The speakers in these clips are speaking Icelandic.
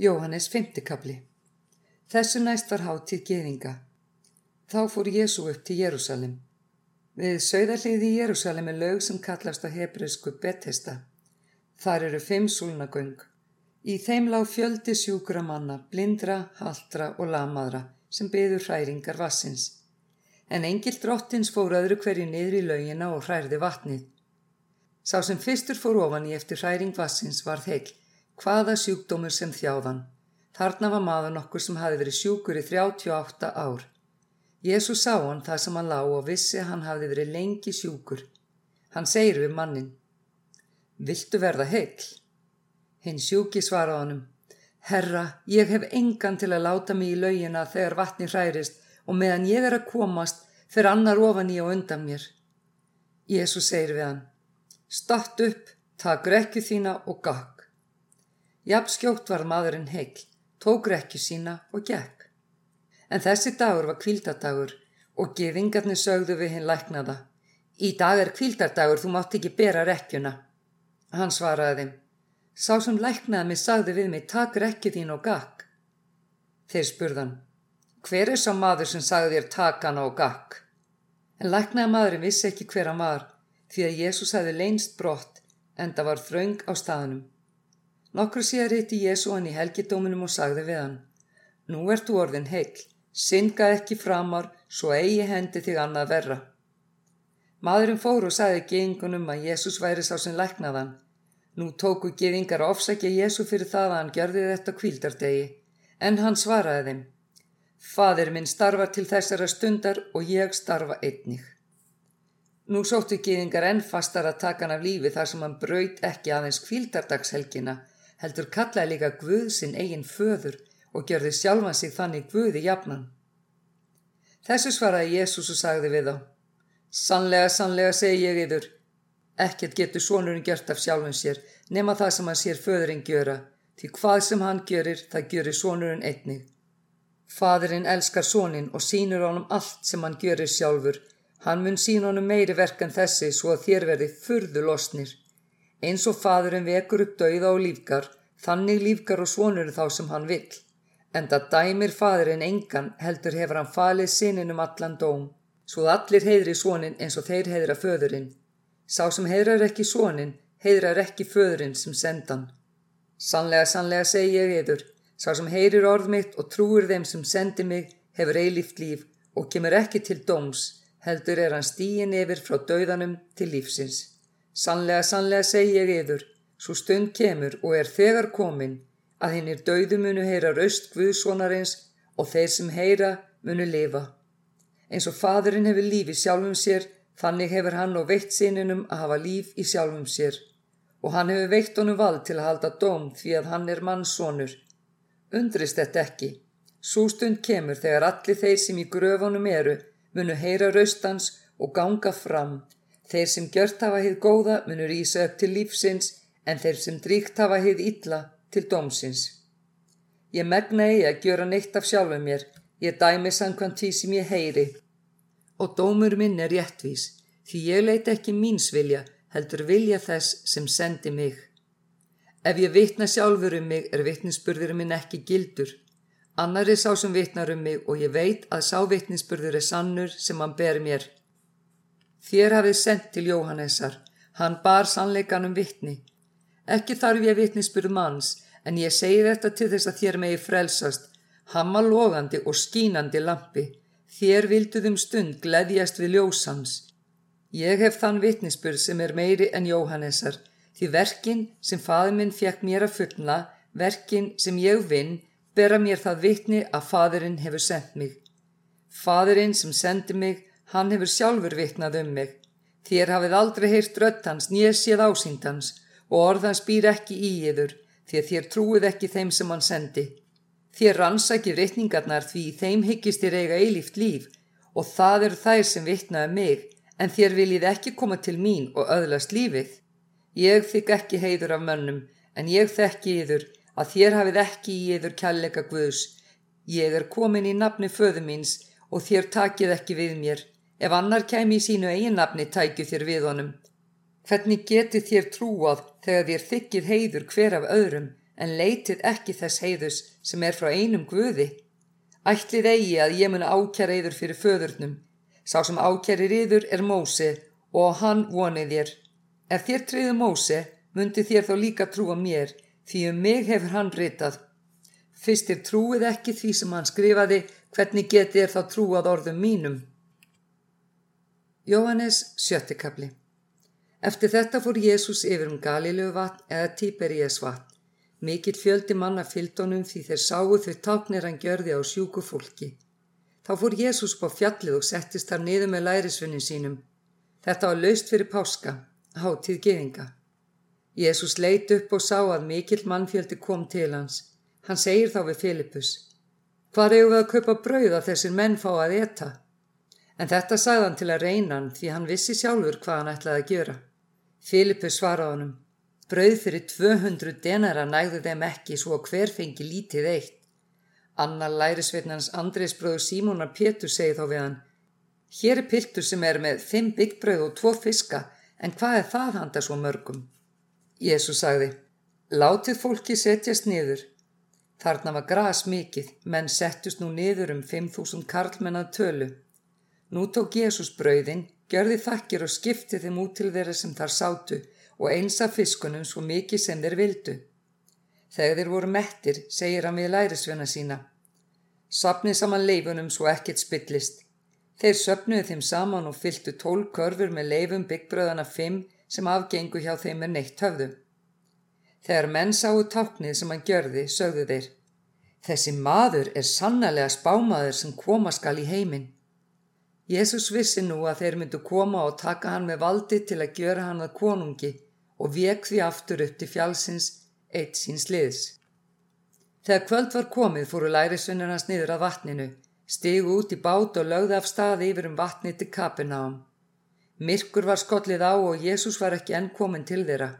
Jóhannes 5. kapli Þessu næst var hátíð geðinga. Þá fór Jésu upp til Jérúsalim. Við sögðarliði í Jérúsalim er lög sem kallast á hebreusku Betesta. Þar eru fimm súlnagöng. Í þeim lág fjöldi sjúkra manna, blindra, haldra og lamaðra sem byður hræringar vassins. En engil drottins fór öðru hverju niður í laugina og hræriði vatnið. Sá sem fyrstur fór ofan í eftir hræring vassins var þeikl hvaða sjúkdómur sem þjáðan. Þarna var maður nokkur sem hafi verið sjúkur í 38 ár. Jésús sá hann það sem hann lá og vissi hann hafi verið lengi sjúkur. Hann segir við mannin, Viltu verða heil? Hinn sjúki svaraði honum, Herra, ég hef engan til að láta mig í laugina þegar vatni hærist og meðan ég er að komast fyrir annar ofan í og undan mér. Jésús segir við hann, Statt upp, takk rekju þína og gakk. Jafnskjótt var maðurinn heil, tók rekju sína og gekk. En þessi dagur var kvíldadagur og gefingarnir sögðu við hinn læknaða. Í dag er kvíldardagur, þú mátt ekki bera rekjuna. Hann svaraði þeim. Sá sem læknaði mig sagði við mig, takk rekju þín og gakk. Þeir spurðan, hver er sá maður sem sagði þér takk hana og gakk? En læknaði maðurinn vissi ekki hver hann var, því að Jésús hefði leinst brott en það var þraung á staðnum. Nokkru síðar hitti Jésu hann í helgidóminum og sagði við hann, Nú ert þú orðin heil, synga ekki framar, svo eigi hendi þig annað verra. Maðurinn fór og sagði geðingunum að Jésús væri sá sem læknaðan. Nú tóku geðingar að ofsækja Jésu fyrir það að hann gjörði þetta kvíldardegi, en hann svaraði þeim, Fadir minn starfa til þessara stundar og ég starfa einnig. Nú sóttu geðingar enn fastar að taka hann af lífi þar sem hann braut ekki aðeins kvíldardagshelgina, heldur kallaði líka Guð sinn eigin föður og gjörði sjálfan sig þannig Guði jafnan. Þessu svaraði Jésús og sagði við þá, Sannlega, sannlega segi ég yfir, ekkert getur sonurinn gjört af sjálfum sér nema það sem hann sér föðurinn gjöra, því hvað sem hann gjörir, það gjörir sonurinn einnig. Fadurinn elskar sonin og sínur honum allt sem hann gjörir sjálfur, hann mun sín honum meiri verk en þessi svo að þér verði furðu losnir. Eins og fadurinn vekur upp dauða og lífgar, þannig lífgar og svonur þá sem hann vill. En það dæmir fadurinn engan heldur hefur hann falið sininum allan dóm, svo allir heiðri svonin eins og þeir heiðra föðurinn. Sá sem heiðrar ekki svonin, heiðrar ekki föðurinn sem sendan. Sannlega, sannlega segi ég yfir, sá sem heyrir orð mitt og trúir þeim sem sendi mig hefur eilíft líf og kemur ekki til dóms, heldur er hann stíin yfir frá dauðanum til lífsins. Sannlega, sannlega segi ég yður, svo stund kemur og er þegar komin að hinnir dauðu munu heyra raust Guðsvonarins og þeir sem heyra munu lifa. Eins og fadurinn hefur líf í sjálfum sér, þannig hefur hann og veitt sinunum að hafa líf í sjálfum sér og hann hefur veitt honum vald til að halda dóm því að hann er mannssonur. Undrist þetta ekki. Svo stund kemur þegar allir þeir sem í gröfunum eru munu heyra raustans og ganga fram Þeir sem gjört hafa hið góða munur ísa upp til lífsins en þeir sem dríkt hafa hið illa til dómsins. Ég megna eigi að gjöra neitt af sjálfu mér, ég dæmi samkvæmt því sem ég heyri. Og dómur minn er réttvís, því ég leiti ekki míns vilja, heldur vilja þess sem sendi mig. Ef ég vitna sjálfur um mig er vitninsburður minn ekki gildur. Annar er sá sem vitnar um mig og ég veit að sá vitninsburður er sannur sem hann ber mér. Þér hafið sendt til Jóhannesar, hann bar sannleikanum vittni. Ekki þarf ég vittnisspurð manns, en ég segi þetta til þess að þér megi frelsast, hamma logandi og skínandi lampi. Þér vilduðum stund gleðjast við ljósans. Ég hef þann vittnisspurð sem er meiri en Jóhannesar, því verkin sem faður minn fjekk mér að fullna, verkin sem ég vinn, bera mér það vittni að fadurinn hefur sendt mig. Fadurinn sem sendi mig Hann hefur sjálfur vitnað um mig. Þér hafið aldrei heyrt rött hans, nýja séð ásýnd hans og orðans býr ekki í yður, því að þér trúið ekki þeim sem hann sendi. Þér rannsækir reikningarnar því þeim hyggist þér eiga eilíft líf og það eru þær sem vitnaði um mig, en þér viljið ekki koma til mín og öðlast lífið. Ég þykk ekki heiður af mönnum, en ég þekki yður að þér hafið ekki í yður kjallega guðs. Ég er komin í nafni föðu míns og þér takið ekki við mér. Ef annar kæmi í sínu eiginnafni tækju þér við honum. Hvernig geti þér trúað þegar þér þykið heiður hver af öðrum en leitið ekki þess heiðus sem er frá einum guði. Ætlið eigi að ég mun ákjæra yður fyrir föðurnum. Sá sem ákjærir yður er Mósi og hann vonið þér. Ef þér treyðu Mósi, mundi þér þá líka trúa mér, því um mig hefur hann ritað. Fyrst þér trúið ekki því sem hann skrifaði, hvernig geti þér þá trúað orðum mínum? Jóhannes sjöttikabli Eftir þetta fór Jésús yfir um Galilögu vatn eða Tíberías vatn. Mikill fjöldi manna fylgdónum því þeir sáu þau táknir hann gjörði á sjúku fólki. Þá fór Jésús på fjallið og settist þar niður með lærisvinnin sínum. Þetta var laust fyrir páska, hátíð geðinga. Jésús leit upp og sá að mikill mannfjöldi kom til hans. Hann segir þá við Filipus. Hvar eigum við að kaupa brauð að þessir menn fá að eta? En þetta sagði hann til að reyna hann því hann vissi sjálfur hvað hann ætlaði að gjöra. Filipus svaraði honum. Brauð fyrir 200 denara nægðu þeim ekki svo hver fengi lítið eitt. Anna lærisveitnans Andris bróður Símónar Pétur segi þá við hann Hér er piltur sem er með fimm byggbrauð og tvo fiska en hvað er það handa svo mörgum? Jésús sagði Látið fólki setjast niður. Þarna var gras mikið, menn settust nú niður um 5.000 karlmennað tölu. Nú tók Jésús brauðin, gjörði þakkir og skipti þeim út til þeirra sem þar sátu og eins af fiskunum svo mikið sem þeir vildu. Þegar þeir voru mettir, segir hann við lærisvena sína. Sapnið saman leifunum svo ekkert spillist. Þeir söpnuðu þeim saman og fylgtu tól körfur með leifum byggbröðana fimm sem afgengu hjá þeim er neitt höfðu. Þegar menn sáu táknið sem hann gjörði, sögðu þeir. Þessi maður er sannlega spámaður sem koma skal í heiminn. Jésús vissi nú að þeir myndu koma og taka hann með valdi til að gjöra hann að konungi og vek því aftur upp til fjálsins eitt síns liðs. Þegar kvöld var komið fóru lærisvinnir hans niður að vatninu, stigu út í bát og lögði af staði yfir um vatni til Kapernaum. Myrkur var skollið á og Jésús var ekki enn komin til þeirra.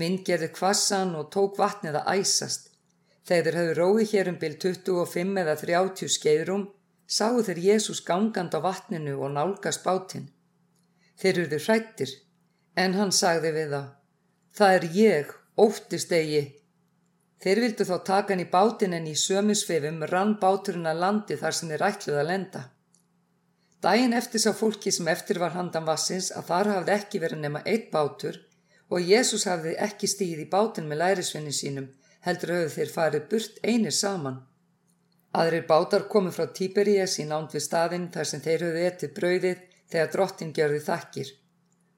Mynd gerði kvassan og tók vatnið að æsast. Þeir hafði róið hér um byl 25 eða 30 skeiðrum, sáu þeir Jésús gangand á vatninu og nálgast bátinn. Þeir eruðu hrættir, en hann sagði við það. Það er ég, óttist eigi. Þeir vildu þá taka hann í bátin en í sömusfefum rann báturinn að landi þar sem þeir ætluð að lenda. Dæin eftir sá fólki sem eftir var handan vassins að þar hafði ekki verið nema eitt bátur og Jésús hafði ekki stíð í bátin með lærisvinni sínum, heldur höfðu þeir farið burt einir saman. Aðrir bátar komið frá Tíberías í nánd við staðinn þar sem þeir höfðu etið brauðið þegar drottin gjörði þakkir.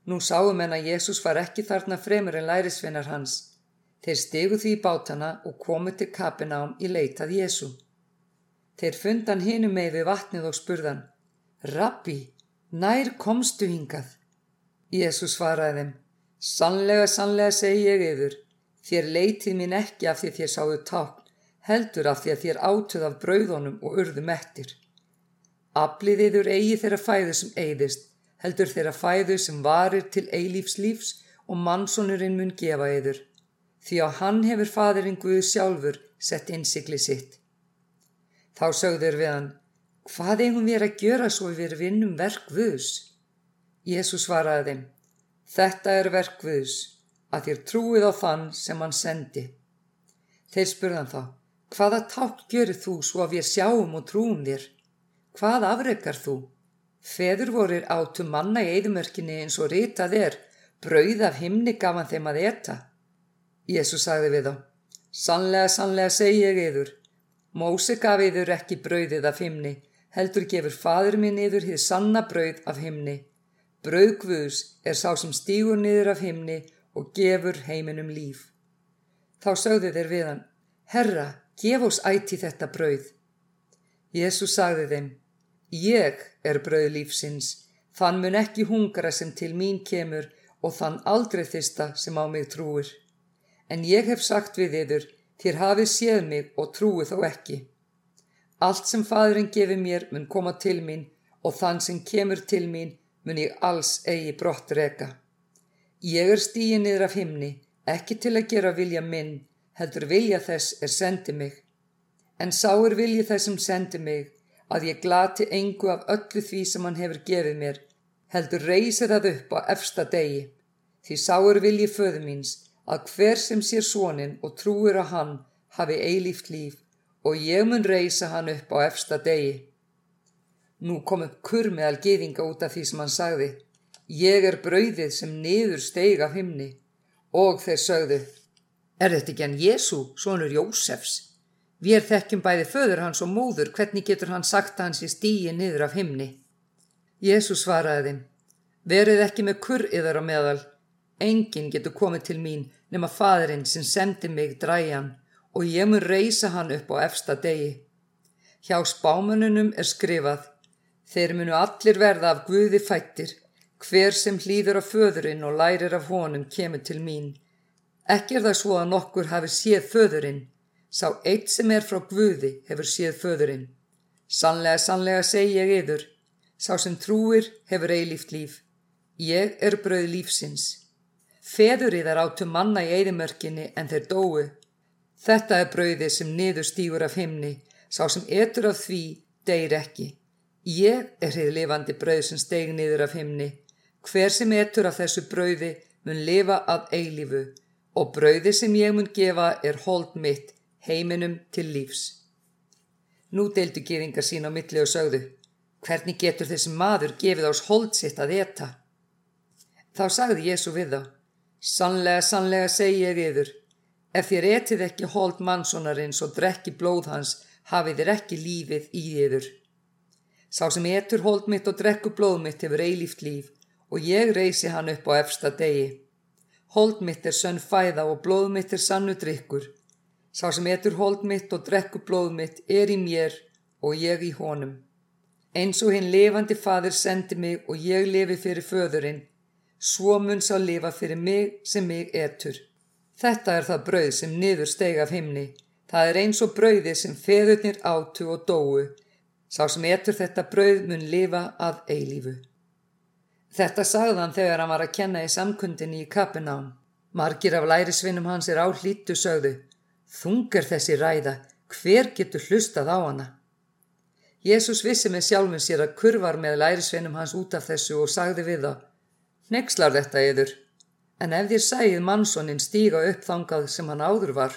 Nú sáum en að Jésús var ekki þarna fremur en lærisvinnar hans. Þeir stegu því í bátana og komu til kapinám í leitað Jésú. Þeir fundan hinu með við vatnið og spurðan, Rabbi, nær komstu hingað? Jésús svaraði þeim, Sannlega, sannlega segi ég yfir, þér leitið mín ekki af því þér sáðu tákn, heldur af því að þér átuð af brauðunum og urðum ettir. Aflið yfir eigi þeirra fæðu sem eigðist, heldur þeirra fæðu sem varir til eilífs lífs og mannsonurinn mun gefa yður, því að hann hefur fadirinn Guð sjálfur sett innsikli sitt. Þá sögður við hann, hvað eigum við að gjöra svo við vinnum verk Guðs? Jésús svaraði þeim, þetta er verk Guðs, að þér trúið á þann sem hann sendi. Þeir spurðan þá, hvaða tátt gjörir þú svo að við sjáum og trúum þér? Hvað afreikar þú? Feður vorir átu manna í eðumörkinni eins og ritað er, brauð af himni gaf hann þeim að eta. Jésu sagði við þá, sannlega, sannlega segi ég yður, Mósi gaf yður ekki brauðið af himni, heldur gefur fadur minn yður hið sanna brauð af himni. Brauðgvus er sá sem stígur niður af himni og gefur heiminum líf. Þá sögðu þeir við hann, Herra, gef oss ætti þetta brauð. Jésu sagði þeim, Ég er brauð lífsins, þann mun ekki hungra sem til mín kemur og þann aldrei þista sem á mig trúir. En ég hef sagt við yður, þér hafið séð mig og trúið þó ekki. Allt sem fadurinn gefið mér mun koma til mín og þann sem kemur til mín mun ég alls eigi brott reka. Ég er stíið niður af himni, ekki til að gera vilja minn, heldur vilja þess er sendi mig. En sá er vilja þess sem sendi mig að ég glati engu af öllu því sem hann hefur gefið mér, heldur reysi það upp á efsta degi, því sáur vilji föðu míns að hver sem sér svonin og trúir á hann hafi eilíft líf og ég mun reysa hann upp á efsta degi. Nú kom upp kurr meðal geðinga út af því sem hann sagði. Ég er brauðið sem niður steig af himni. Og þeir sögðu, er þetta ekki hann Jésu, svonur Jósefs? Við er þekkjum bæði föður hans og móður, hvernig getur hann sagt að hans í stíi niður af himni? Jésu svaraði þeim, verið ekki með kurr yðar á meðal. Engin getur komið til mín nema fadurinn sem sendi mig dræjan og ég mun reysa hann upp á efsta degi. Hjá spámanunum er skrifað, þeir munu allir verða af Guði fættir, hver sem hlýður af föðurinn og lærir af honum kemur til mín. Ekki er það svo að nokkur hafi séð föðurinn, sá eitt sem er frá Guði hefur séð föðurinn. Sannlega, sannlega segi ég yður, sá sem trúir hefur eilíft líf. Ég er brauð lífsins. Feður í þar áttu manna í eðimörkinni en þeir dói. Þetta er brauðið sem niður stýgur af himni, sá sem etur af því deyr ekki. Ég er heið lifandi brauð sem steig niður af himni. Hver sem etur af þessu brauði mun lifa af eilífu og brauði sem ég mun gefa er hold mitt heiminum til lífs. Nú deildu gefingar sín á milli og sögðu, hvernig getur þessi maður gefið ás hold sitt að eta? Þá sagði Jésu við þá, sannlega, sannlega segi ég yfir, Ef þér etið ekki hold mannsonarins og drekki blóð hans, hafið þér ekki lífið í þér. Sá sem etur hold mitt og drekku blóð mitt hefur eilíft líf og ég reysi hann upp á efsta degi. Hold mitt er sönn fæða og blóð mitt er sannu drikkur. Sá sem etur hold mitt og drekku blóð mitt er í mér og ég í honum. Eins og hinn levandi fadir sendi mig og ég lefi fyrir föðurinn, svo mun sá lifa fyrir mig sem mig etur. Þetta er það brauð sem niður steg af himni. Það er eins og brauði sem feðurnir átu og dóu. Sá sem etur þetta brauð mun lifa að eilífu. Þetta sagðan þegar hann var að kenna í samkundinni í Kapenám. Margir af lærisvinnum hans er á hlítu sögðu. Þungar þessi ræða, hver getur hlustað á hana? Jésús vissi með sjálfum sér að kurvar með lærisvinnum hans út af þessu og sagði við það. Nexlar þetta yður. En ef þér sæðið mannsónin stíga upp þangað sem hann áður var,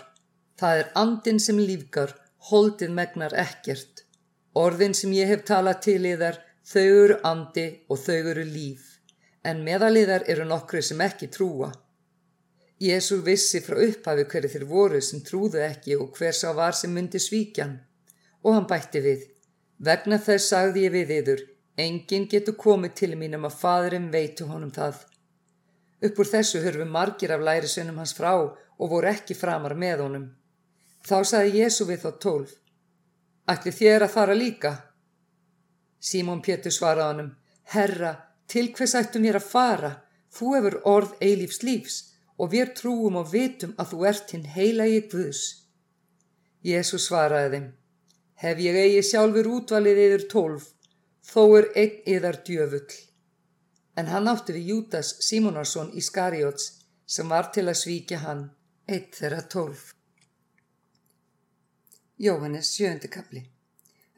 það er andin sem lífgar, holdið megnar ekkert. Orðin sem ég hef talað til í þar, þau eru andi og þau eru líf, en meðaliðar eru nokkru sem ekki trúa. Jésu vissi frá upphafi hverju þeir voru sem trúðu ekki og hver sá var sem myndi svíkjan. Og hann bætti við, vegna þess sagði ég við yður, enginn getur komið til mínum að fadurinn veitu honum það. Upp úr þessu hörfu margir af lærisveinum hans frá og voru ekki framar með honum. Þá saði Jésu við þá tólf. Ætli þér að fara líka? Símón Pétur svaraði honum. Herra, til hvers ættum ég að fara? Þú hefur orð eilífs lífs og við trúum og vitum að þú ert hinn heila í Guðs. Jésu svaraði þeim. Hef ég eigi sjálfur útvalið yfir tólf, þó er einn yðar djöfull en hann átti við Jútas Símonarsson í Skarjóts sem var til að svíkja hann, eitt þeirra tólf. Jóhannes sjöndi kapli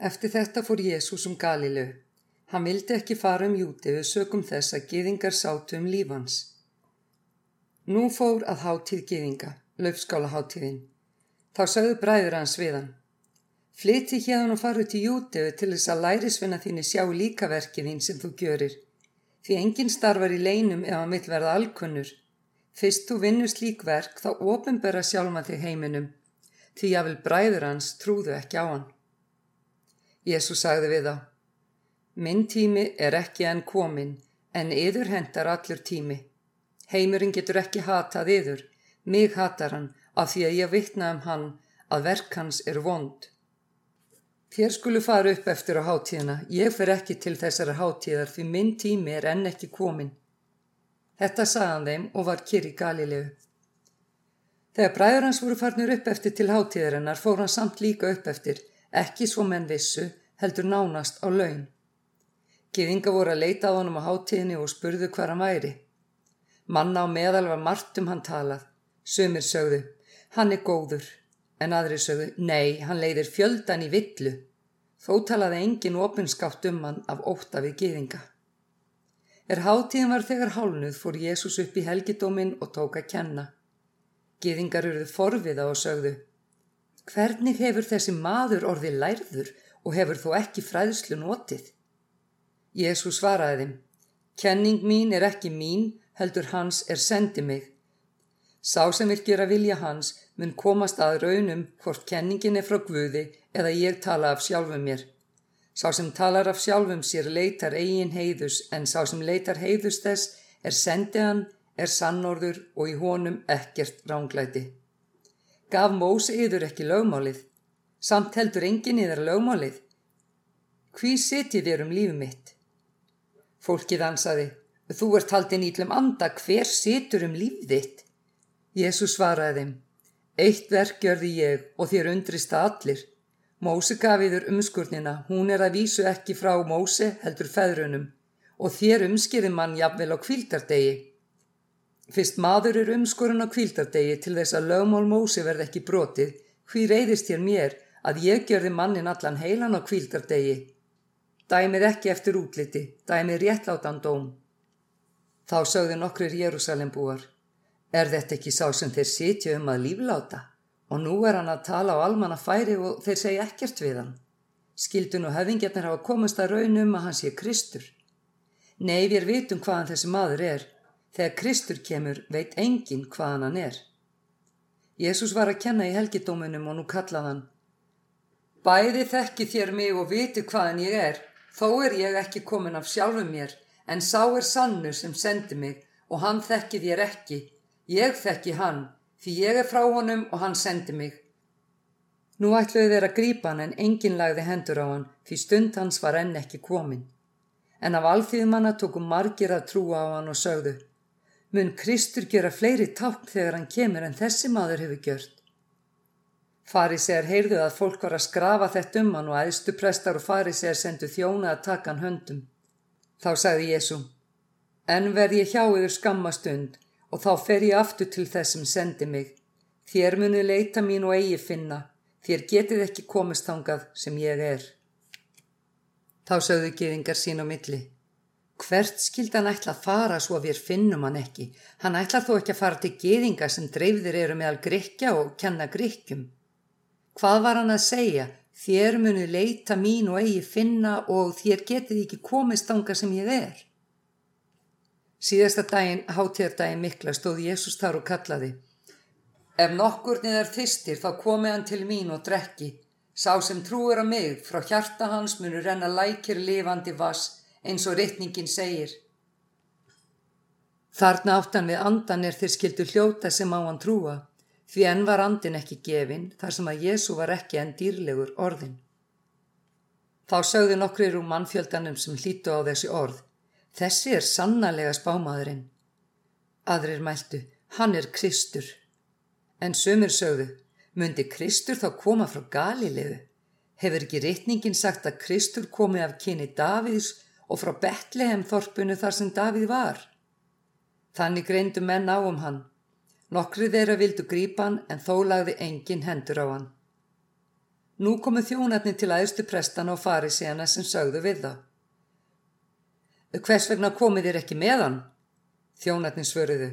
Eftir þetta fór Jésús um Galileu. Hann vildi ekki fara um Júti við sökum þess að giðingar sátu um lífans. Nú fór að háttíð giðinga, löfskála háttíðin. Þá sagðu bræður hans við hann. Flyti hérna og faru til Júti til þess að lærisvinna þínu sjá líkaverkið þín sem þú gjörir því enginn starfar í leinum ef hann vill verða alkunnur. Fyrst þú vinnur slík verk þá ofinbera sjálfa þig heiminum, því að vil bræður hans trúðu ekki á hann. Jésu sagði við þá, minn tími er ekki enn komin, en yður hendar allur tími. Heimurinn getur ekki hatað yður, mig hatar hann af því að ég vittna um hann að verk hans er vond. Þér skulu fara upp eftir á hátíðina. Ég fer ekki til þessara hátíðar því minn tími er enn ekki komin. Þetta sagðan þeim og var kyrr í Galilegu. Þegar bræður hans voru farnir upp eftir til hátíðarinnar fór hann samt líka upp eftir, ekki svo menn vissu, heldur nánast á laun. Gýðinga voru að leita á honum á hátíðinni og spurðu hvað hann væri. Manna á meðal var margt um hann talað. Sumir sögðu, hann er góður en aðri sögðu, nei, hann leiðir fjöldan í villu. Þó talaði engin opinskátt um hann af ótta við gýðinga. Er hátíðin var þegar hálnuð fór Jésús upp í helgidómin og tók að kenna. Gýðingar eruðu forviða og sögðu. Hvernig hefur þessi maður orðið lærður og hefur þó ekki fræðslu notið? Jésu svaraði þeim. Kenning mín er ekki mín, heldur hans er sendi mig. Sá sem vil gera vilja hans mun komast að raunum hvort kenningin er frá Guði eða ég tala af sjálfum mér. Sá sem talar af sjálfum sér leitar eigin heiðus en sá sem leitar heiðus þess er sendiðan, er sannorður og í honum ekkert ránglæti. Gaf Mósi yður ekki lögmálið, samt heldur engin yður lögmálið. Hví sitið þér um lífið mitt? Fólkið ansaði, þú ert haldin ítlum anda, hver situr um lífið þitt? Jésús svaraði þeim, eitt verk gjörði ég og þér undrist að allir. Mósi gaf yfir umskurnina, hún er að vísu ekki frá Mósi heldur feðrunum og þér umskýði mann jafnvel á kvíldardegi. Fyrst maður er umskurinn á kvíldardegi til þess að lögmál Mósi verð ekki brotið, hví reyðist þér mér að ég gjörði mannin allan heilan á kvíldardegi. Dæmið ekki eftir útliti, dæmið réttlátan dóm. Þá sögðu nokkur Jérúsalembúar. Er þetta ekki sá sem þeir sitja um að lífláta? Og nú er hann að tala á almanna færi og þeir segja ekkert við hann. Skildun og höfingjarnir hafa komast að raunum að hann sé Kristur. Nei, við vitum hvaðan þessi maður er. Þegar Kristur kemur veit engin hvaðan hann er. Jésús var að kenna í helgidómunum og nú kallaði hann. Bæði þekki þér mig og viti hvaðan ég er, þó er ég ekki komin af sjálfum mér, en sá er sannu sem sendi mig og hann þekki þér ekki Ég þekki hann, því ég er frá honum og hann sendi mig. Nú ætluði þeir að grípa hann en enginn lagði hendur á hann, því stund hans var enn ekki komin. En af alþýðumanna tókum margir að trúa á hann og sögðu, mun Kristur gera fleiri tákn þegar hann kemur en þessi maður hefur gjört. Farisegar heyrðu að fólk var að skrafa þetta um hann og aðstu prestar og farisegar sendu þjóna að taka hann höndum. Þá sagði Jésu, en verð ég hjá yfir skammastund og þá fer ég aftur til þess sem sendi mig. Þér munu leita mín og eigi finna, þér getið ekki komist þangað sem ég er. Þá sögðu geðingar sín á milli. Hvert skild hann ætla að fara svo að við finnum hann ekki? Hann ætlar þó ekki að fara til geðinga sem dreifðir eru meðal grekja og kenna grekjum. Hvað var hann að segja? Þér munu leita mín og eigi finna og þér getið ekki komist þangað sem ég er. Síðasta daginn, hátíðardaginn mikla, stóð Jésús þar og kallaði. Ef nokkurni er þistir þá komi hann til mín og drekki. Sá sem trúir á mig, frá hjarta hans munur renna lækir lifandi vass, eins og rittningin segir. Þarna áttan við andan er þeir skildu hljóta sem á hann trúa, því enn var andin ekki gefin, þar sem að Jésu var ekki enn dýrlegur orðin. Þá sögðu nokkrir úr mannfjöldanum sem hlítu á þessi orð. Þessi er sannarlega spámaðurinn. Aðrir mæltu, hann er Kristur. En sömur sögðu, myndi Kristur þá koma frá Galilegu? Hefur ekki rittningin sagt að Kristur komi af kyni Davíðs og frá Betlehem þorpunu þar sem Davíð var? Þannig greindu menn á um hann. Nokkrið þeirra vildu grípa hann en þó lagði engin hendur á hann. Nú komu þjónatni til aðustu prestan og farið síðana sem sögðu við þá. Hvers vegna komið þér ekki með hann? Þjónatnin svöruðu.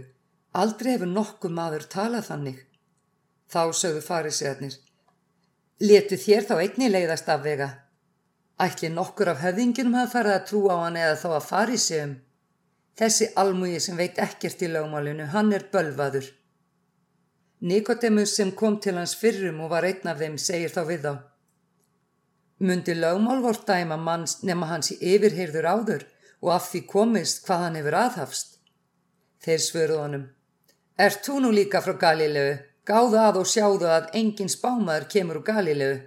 Aldrei hefur nokkuð maður talað þannig. Þá sögðu farisegarnir. Letu þér þá einni leiðast af vega? Ætli nokkur af höfðinginum hafa farið að trúa á hann eða þá að farisegum? Þessi almúi sem veit ekkert í lögmálinu, hann er bölvaður. Nikodemus sem kom til hans fyrrum og var einn af þeim segir þá við þá. Mundi lögmál vort dæma manns nema hans í yfirheyrður áður og af því komist hvað hann hefur aðhafst. Þeir svöruð honum, Er þú nú líka frá Galilegu? Gáðu að og sjáðu að engin spámaður kemur úr Galilegu.